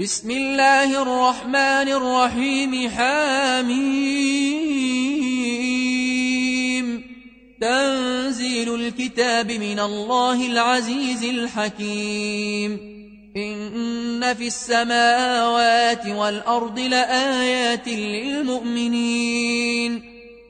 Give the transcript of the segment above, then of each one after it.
بسم الله الرحمن الرحيم حاميم تنزيل الكتاب من الله العزيز الحكيم. إن في السماوات والأرض لآيات للمؤمنين.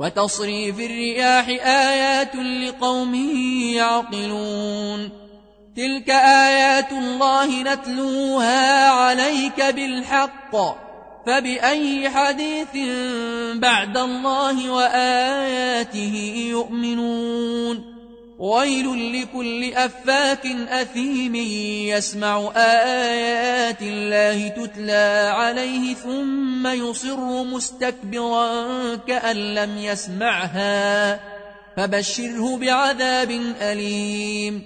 وتصريف الرياح آيات لقوم يعقلون. تلك آيات الله نتلوها عليك بالحق فبأي حديث بعد الله وآياته يؤمنون. ويل لكل أفاك أثيم يسمع آيات الله تتلى عليه ثم يصر مستكبرا كأن لم يسمعها فبشره بعذاب أليم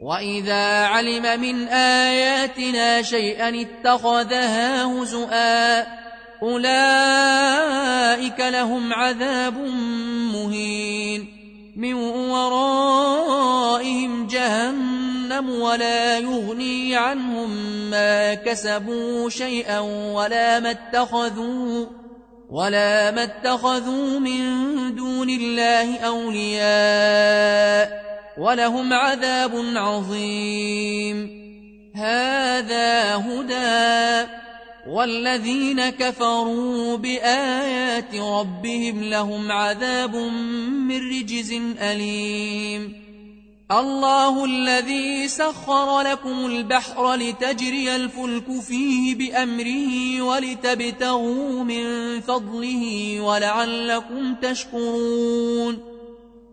وإذا علم من آياتنا شيئا اتخذها هزؤا أولئك لهم عذاب مهين من ورائهم جهنم ولا يغني عنهم ما كسبوا شيئا ولا ما اتخذوا ولا ما اتخذوا من دون الله أولياء ولهم عذاب عظيم. والذين كفروا بآيات ربهم لهم عذاب من رجز أليم. الله الذي سخر لكم البحر لتجري الفلك فيه بأمره ولتبتغوا من فضله ولعلكم تشكرون.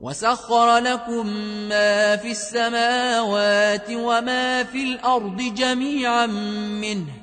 وسخر لكم ما في السماوات وما في الأرض جميعا منه.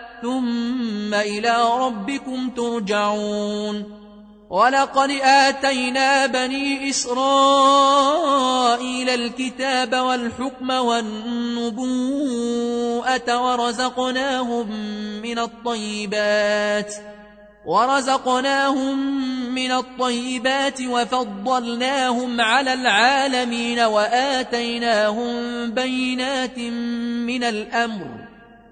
ثم إلى ربكم ترجعون. ولقد آتينا بني إسرائيل الكتاب والحكم والنبوءة ورزقناهم من الطيبات ورزقناهم من الطيبات وفضلناهم على العالمين وآتيناهم بينات من الأمر.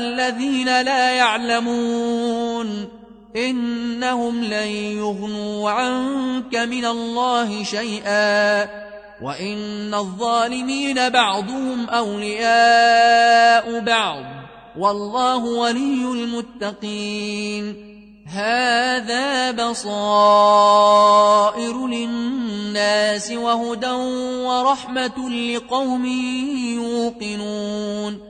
الذين لا يعلمون إنهم لن يغنوا عنك من الله شيئا وإن الظالمين بعضهم أولياء بعض والله ولي المتقين هذا بصائر للناس وهدى ورحمة لقوم يوقنون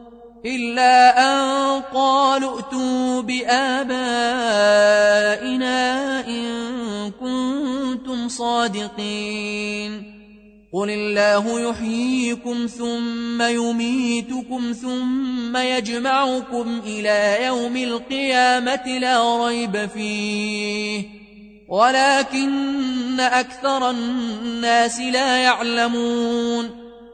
إلا أن قالوا ائتوا بآبائنا إن كنتم صادقين. قل الله يحييكم ثم يميتكم ثم يجمعكم إلى يوم القيامة لا ريب فيه. ولكن أكثر الناس لا يعلمون.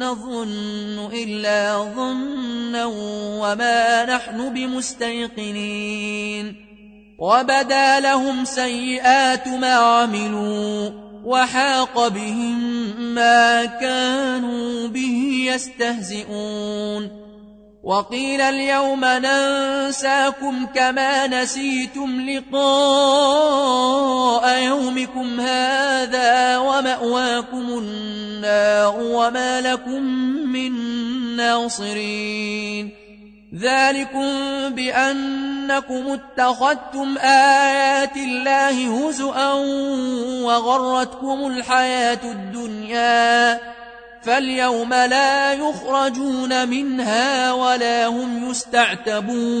نظن إلا ظنا وما نحن بمستيقنين. وبدا لهم سيئات ما عملوا وحاق بهم ما كانوا به يستهزئون. وقيل اليوم ننساكم كما نسيتم لقاء يومكم هذا ومأواكم النار. وما لكم من ناصرين. ذلكم بأنكم اتخذتم آيات الله هزؤا وغرتكم الحياة الدنيا. فاليوم لا يخرجون منها ولا هم يستعتبون.